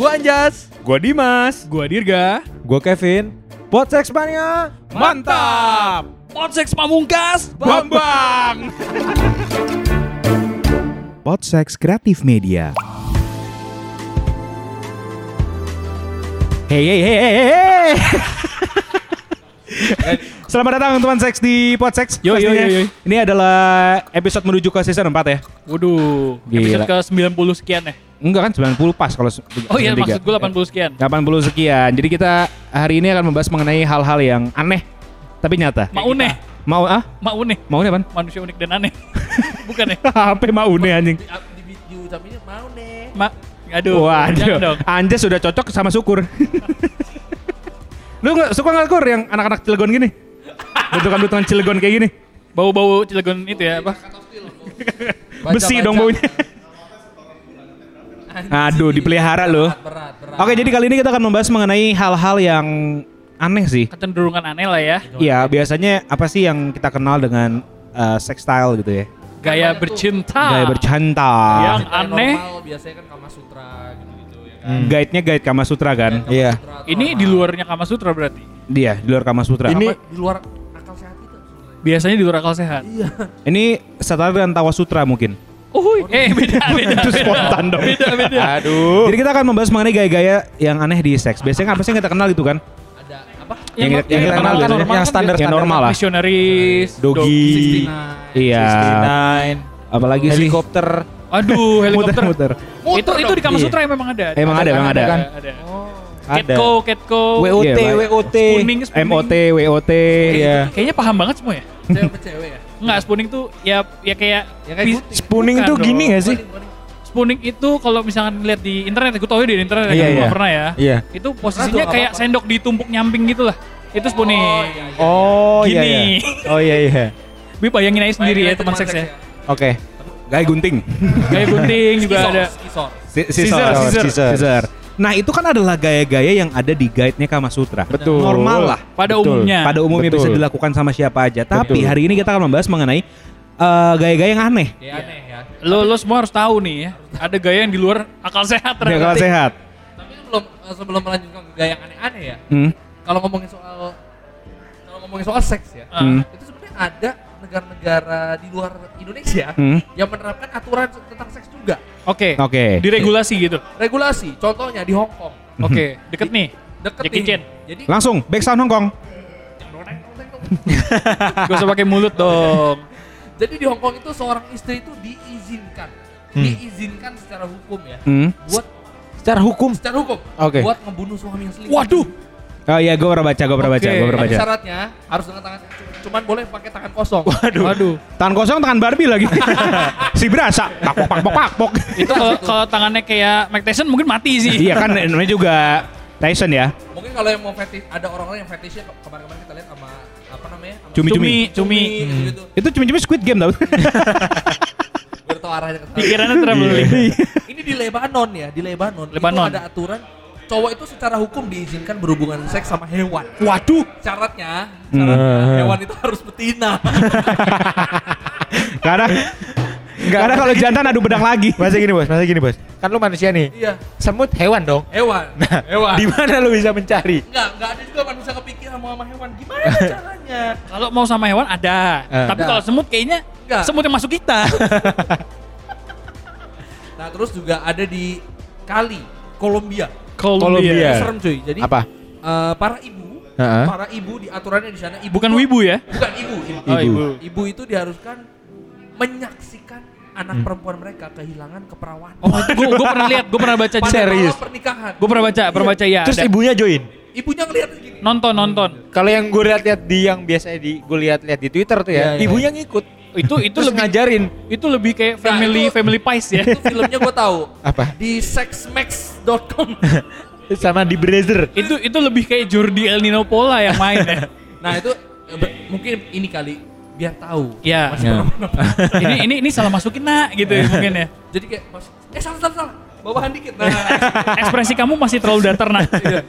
Gua Anjas. Gua Dimas. Gua Dirga. Gua Kevin. Podsex Mania. Mantap. Podseks Pamungkas. Bambang. Podsex Kreatif Media. Hey hey hey hey hey. Selamat datang teman seks di Podsex. Yo, yo, yo, yo. Ini adalah episode menuju ke season 4 ya. Waduh, Gila. episode ke 90 sekian ya. Enggak kan 90 pas kalau Oh iya, maksud gue 80 sekian. 80 sekian. Jadi kita hari ini akan membahas mengenai hal-hal yang aneh tapi nyata. Maune, Mau ah? Maune. Mau nih, Pan? Manusia unik dan aneh. Bukan ya? Apa mau nih anjing? Di, di, di, diucapinnya mau nih. Ma Aduh, Waduh. Anjas sudah cocok sama syukur. Lu nggak suka nggak kur yang anak-anak Cilegon gini? Bentukan-bentukan Cilegon kayak gini. Bau-bau Cilegon itu ya, apa? Besi dong baunya. Aduh, dipelihara loh. Berat, berat. Oke, jadi kali ini kita akan membahas mengenai hal-hal yang aneh sih. Kecenderungan aneh lah ya. Iya, biasanya apa sih yang kita kenal dengan uh, sex style gitu ya? Gaya bercinta. Gaya bercanda. Yang aneh. Normal, biasanya kan Kama Sutra gitu-gitu ya kan. Hmm. Guide-nya guide Kama Sutra kan? Iya. Ini di luarnya Kama Sutra berarti. Dia di luar Kama Sutra. Ini- di luar akal sehat itu. Biasanya di luar akal sehat. Ini setara dengan Tawa Sutra mungkin. Oh, eh beda beda. Itu beda. spontan dong. Beda beda. Aduh. Jadi kita akan membahas mengenai gaya-gaya yang aneh di seks. Biasanya apa sih yang kita kenal itu kan? Ada apa? Yang kita- yang kita kenal normal biasanya. kan Yang standar- Yang normal lah. Misionaris. Dogi. 69. Iya. 69. Apalagi sih? Helikopter. Aduh, helikopter. Muter-muter. itu itu di Kama Iya. Sutra yang memang ada. Emang ada, emang ada. kan? ada. Catco, Catco. WOT, Iya. WOT. MOT, WOT. Iya. Kayaknya paham banget semua ya. Cewek apa cewek ya? Enggak, spooning tuh ya ya kayak Ya kayak gunting. Spooning Bukan tuh dong. gini gak sih? Spooning itu kalau misalkan lihat di internet, gue tau ya di internet, Iya, kan iya. nggak pernah ya. Iya. Itu posisinya tuh, kayak sendok ditumpuk nyamping gitu lah. Itu spooning. Oh, iya, iya. Oh iya Gini. iya. Oh iya iya. Bi bayangin aja sendiri ya Bayangin teman seks ya. Oke. Gaya gunting. Kayak gunting juga ada. Scissor, scissor. Scissor. Nah itu kan adalah gaya-gaya yang ada di guide-nya Kama Sutra. Betul. Normal lah. Pada Betul. umumnya. Pada umumnya bisa Betul. dilakukan sama siapa aja. Tapi Betul. hari ini kita akan membahas mengenai eh, gaya-gaya yang aneh. Kayak aneh ya. Lo lo semua harus tahu nih ya. Ada gaya yang di luar akal sehat kalau ternyata. sehat. Tapi sebelum sebelum melanjutkan ke gaya yang aneh-aneh ya. Hmm. Kalau ngomongin soal kalau ngomongin soal seks ya. Hmm. Itu sebenarnya ada negara-negara di luar Indonesia Hmm. yang menerapkan aturan tentang seks juga. Oke. Oke. Diregulasi gitu. Regulasi, contohnya di Hong Kong. Oke, deket nih. Deket Jackie nih. Chan. Jadi Langsung back sound Hong Kong. Gak usah pakai mulut dong. Jadi di Hong Kong itu seorang istri itu diizinkan, Hmm. diizinkan secara hukum ya, Hmm. buat Secara hukum. secara hukum, Oke. buat ngebunuh suami yang selingkuh. Waduh. Oh iya, gue pernah baca, gue pernah baca, gue pernah Tapi baca. syaratnya harus dengan tangan, cuman boleh pakai tangan kosong. Waduh. Waduh. Tangan kosong, tangan Barbie lagi. si berasa, pakpok, pakpok, pakpok. Itu kalau kalau tangannya kayak Mike Tyson mungkin mati sih. iya kan, namanya juga Tyson ya. Mungkin kalau yang mau fetish, ada orang-orang yang fetishnya ke- kemarin-kemarin kita lihat sama apa namanya? Cumi-cumi. Cumi, cumi. gitu. Itu cuma-cuma Squid Game tau. Sana. Pikirannya traveling. Ini di Lebanon ya, di Lebanon. Lebanon. Itu ada aturan cowok itu secara hukum diizinkan berhubungan seks sama hewan. Waduh. Syaratnya, Hmm. syaratnya hewan itu harus betina. Karena karena kalau jantan adu bedang lagi. Masa gini bos, masa gini bos. Kan lu manusia nih. iya, Semut hewan dong. hewan. hewan. Di mana lu bisa mencari? Enggak, enggak ada juga manusia kepikiran mau sama hewan. Gimana caranya? Kalau mau sama hewan ada. Eh. Tapi kalau semut kayaknya Enggak. semut yang masuk kita. Nah, terus juga ada di Kali, Kolombia. Kolombia. Serem cuy. Jadi Apa? eh, para ibu, Heeh. para ibu di aturannya di sana ibu Bukan wibu ya? Bukan ibu, ibu. Oh, ibu. Ibu itu diharuskan menyaksikan anak perempuan mereka kehilangan keperawanan. Oh, gue gue pernah lihat, gue pernah baca Pada serius? pernikahan. Gue pernah baca, pernah baca ya. Terus ada. ibunya join. Ibunya ngeliat gini. nonton nonton. Kalau yang gue lihat-lihat di yang biasanya di gue lihat-lihat di Twitter tuh Iya, ya, iya. ibunya ngikut. Itu itu Terus lebih ngajarin itu lebih kayak Nah, family itu- family pies ya. Itu filmnya gue tahu. Apa? Di sexmax.com. Sama di Brazzer. itu itu lebih kayak Jordi El Nino Pola yang main ya. Nah, itu mungkin ini kali biar tahu. Iya. Masih Ya. perempuan. ini ini ini salah masukin nak gitu ya mungkin ya. Jadi kayak eh salah salah salah. Bawahan dikit. Nah, Ekspresi kamu masih terlalu datar nak. iya.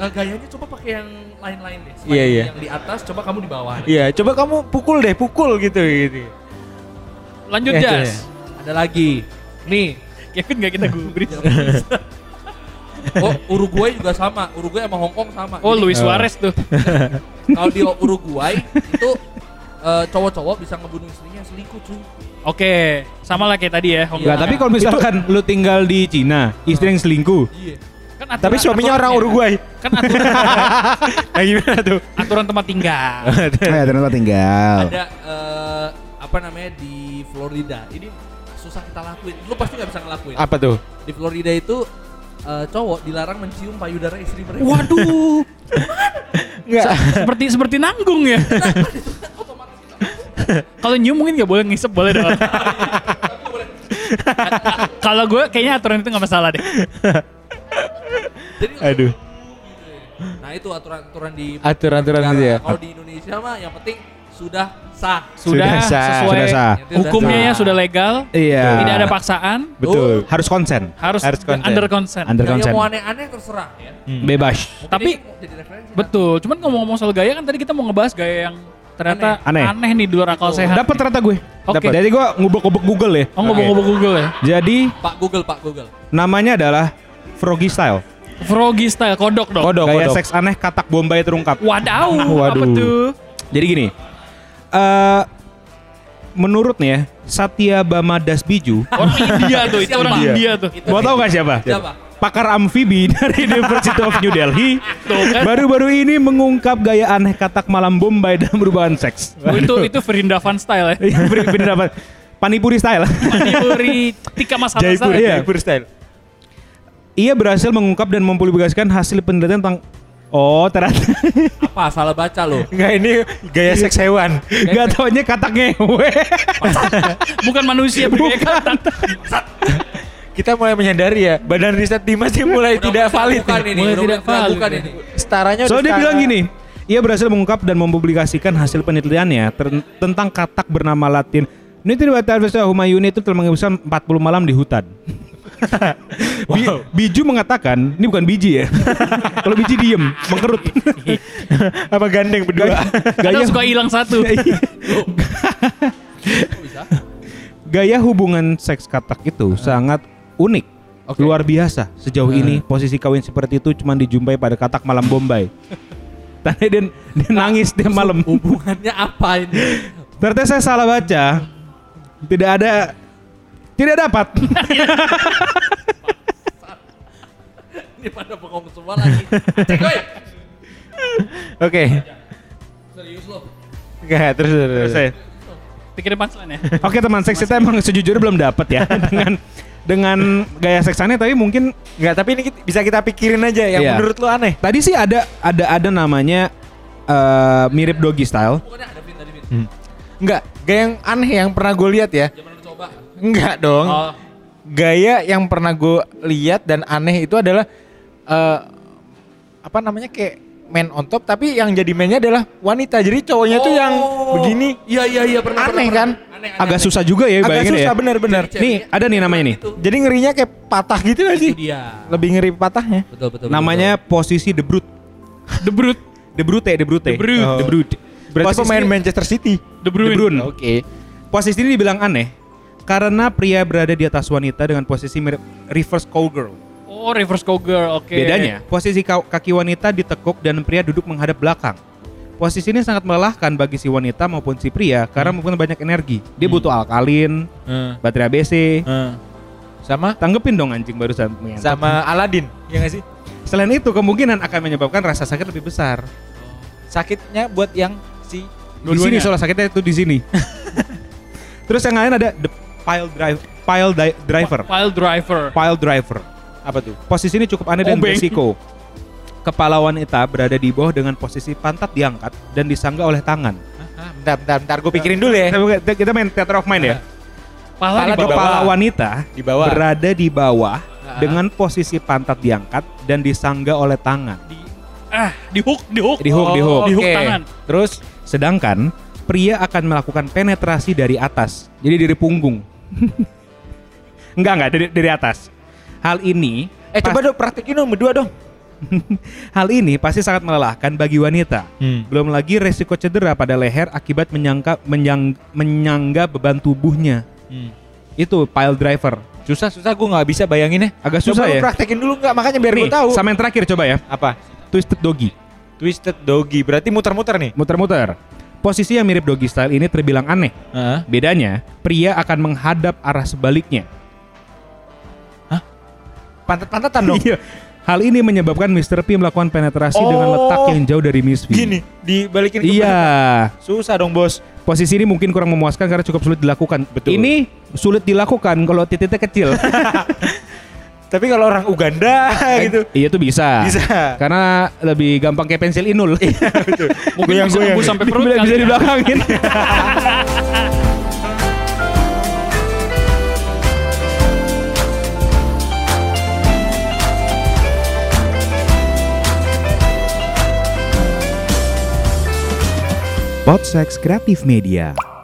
Nah, gayanya coba pakai yang lain-lain deh. Selain Iya, iya. Yang di atas coba kamu di bawah. Iya, coba kamu pukul deh, pukul gitu gitu. Lanjut Ya, Jas. Ada lagi. Nih, Kevin gak kita gubris. Oh, Uruguay juga sama. Uruguay sama Hong Kong sama. Oh, Jadi, Luis Suarez tuh. Kalau di Uruguay itu eh, cowok-cowok bisa ngebunuh istrinya selingkuh cuy. Oke, sama lah kayak tadi ya. Hong tapi kalau misalkan lu tinggal di Cina, istri yang selingkuh. Iya. Kan aturan, Tapi suaminya orang Uruguay. Kan aturan, Nah gimana tuh? aturan tempat tinggal. Eh, ternyata tinggal. Ada eh, apa namanya di Florida. Ini susah kita lakuin. Lu pasti nggak bisa ngelakuin. Apa tuh? Di Florida itu eh, cowok dilarang mencium payudara istri mereka. Waduh, Enggak. seperti seperti nanggung ya. Kalau nyium mungkin nggak boleh ngisep boleh dong. Kalau gue kayaknya aturan itu nggak masalah deh. Jadi Aduh. Nah itu aturan-aturan di Aturan-aturan gitu ya. Kalau di Indonesia mah yang penting sudah sah. Sudah, Sudah sah, sesuai sudah sah. Itu hukumnya ya sudah legal. Iya. Tidak ada paksaan. Betul. Harus konsen. Harus, Harus consent. under consent. Under Gaya konsen. mau aneh-aneh terserah ya. Bebas. Mungkin Tapi- kan? Betul. Cuman ngomong-ngomong soal gaya kan tadi kita mau ngebahas gaya yang ternyata Aneh. aneh, nih di luar akal sehat. Dapat ternyata gue. Oke. Dapat. Jadi gue ngubek-ngubek Google ya. Oh ngomong-ngomong Google ya. Jadi Pak Google, Pak Google. namanya adalah Froggy Style. Froggy style kodok dong. Kodok, Gaya kodok. seks aneh katak Bombay terungkap. Wadaw, apa Waduh. tuh? Jadi gini. eh menurut nih ya, Satya Bama Dasbiju. Orang India tuh, itu orang India tuh. Itu Mau tahu gak siapa? Siapa? Pakar amfibi dari University of New Delhi. Kan. Baru-baru ini mengungkap gaya aneh katak malam Bombay dalam perubahan seks. Oh, itu itu Vrindavan style ya. Iya, apa? Panipuri style. Panipuri tika masala Jaipur, Iya. Jaipur style. Ia berhasil mengungkap dan mempublikasikan hasil penelitian tentang Oh, ternyata Apa? Salah baca lo. Enggak ini gaya seks hewan. gak taunya katak ngewe. Bukan manusia bergaya katak. Kita mulai menyadari ya, Badan Riset Dimas ini mulai tidak valid. Bukan ini. Mulai tidak valid bukan ini. Setaranya So udah dia bilang gini, ia berhasil mengungkap dan mempublikasikan hasil penelitiannya ter- tentang katak bernama Latin. Ini tidak Humayuni itu telah menghabiskan 40 malam di hutan. Bi- Biju mengatakan, ini bukan biji ya. Kalau biji diem, mengkerut. Apa gandeng berdua? Gaya, suka hilang satu. Gaya hubungan seks katak itu sangat unik. Oke. Luar biasa. Sejauh ini posisi kawin seperti itu cuma dijumpai pada katak malam Bombay. Tadi dia, dia nangis dia malam. Hubungannya apa ini? Ternyata saya salah baca. Tidak ada tidak dapat. ini pada bengong semua lagi. Oke. Serius lo. Enggak, terus terus. terus. Saya. Pikirin punchline ya. Oke teman seks kita emang sejujurnya belum dapat ya dengan dengan gaya seksannya tapi mungkin Enggak, tapi ini kita- bisa kita pikirin aja yang Iya. menurut lu aneh. tadi sih ada ada ada namanya eh, mirip doggy style. Bukannya ada Vin tadi Vin. Enggak, gaya yang aneh yang pernah gue lihat ya. Coba. Enggak dong. Oh, Gaya yang pernah gue lihat dan aneh itu adalah eh apa namanya kayak man on top tapi yang jadi mainnya adalah wanita. Jadi cowoknya tuh yang Oh. begini. Iya iya iya pernah. Aneh pernah, kan? pernah. Aneh, aneh, Agak aneh. susah juga ya Agak susah ya. bener-bener. Jadi Nih, ada nih namanya nih. Jadi ngerinya kayak patah gitu gak sih? Dia. Lebih ngeri patahnya. Betul betul. Namanya posisi The Brute. The Brute, The Brute, The Brute. The Brute. The Brute. Berarti Posisi- pemain Manchester City. The Brune. Oke. Posisi ini dibilang aneh karena pria berada di atas wanita dengan posisi mirip reverse cowgirl. Oh, reverse cowgirl. Oke. Bedanya, posisi ka- kaki wanita ditekuk dan pria duduk menghadap belakang. Posisi ini sangat melelahkan bagi si wanita maupun si pria karena mempunyai banyak energi. Dia butuh alkalin, baterai ABC. Sama Tanggepin dong anjing barusan. sama Aladin, ya gak sih? Selain itu kemungkinan akan menyebabkan rasa sakit lebih besar. Sakitnya buat yang si Di sini soal sakitnya itu di sini. Terus yang lain ada the pile drive, pile di- driver, Pile driver. pile driver. apa tuh? Posisi ini cukup aneh dan berisiko. Kepala wanita berada di bawah dengan posisi pantat diangkat dan disangga oleh tangan. Ah, bentar, bentar, bentar. Gue pikirin dulu ya. Kita- Kita main theater of mind ya. Pala, Pala di bawah. Kepala wanita Di bawah. berada di bawah Ah. dengan posisi pantat diangkat dan disangga oleh tangan. Di, ah, di hook, di hook. Di hook, di hook. Di hook tangan. Terus Sedangkan pria akan melakukan penetrasi dari atas. Jadi dari punggung. enggak, enggak dari dari atas. Hal ini eh pas- coba dong praktekin dong berdua dong. hal ini pasti sangat melelahkan bagi wanita. Belum lagi resiko cedera pada leher akibat menyangka menyang, menyangga beban tubuhnya. Itu pile driver. Susah susah gue nggak bisa bayanginnya. Agak Coba susah lu ya? praktekin dulu nggak makanya biar gue tahu. sama yang terakhir coba ya. Apa? Twisted doggy. Twisted doggy berarti muter-muter nih. Muter-muter. Posisi yang mirip doggy style ini terbilang aneh. Heeh. Bedanya, pria akan menghadap arah sebaliknya. Pantat-pantatan dong. Iya. Hal ini menyebabkan Mr. P melakukan penetrasi dengan Oh. letak yang jauh dari Miss V. Gini, dibalikin ke Iya. Susah dong, Bos. Posisi ini mungkin kurang memuaskan karena cukup sulit dilakukan. Betul. Ini sulit dilakukan kalau titiknya kecil. Tapi kalau orang Uganda gitu. iya tuh bisa. Bisa. Karena lebih gampang kayak pensil inul. Mungkin bisa nembus sampai perut bisa, bisa ya. dibelakangin. Podsex Kreatif Media.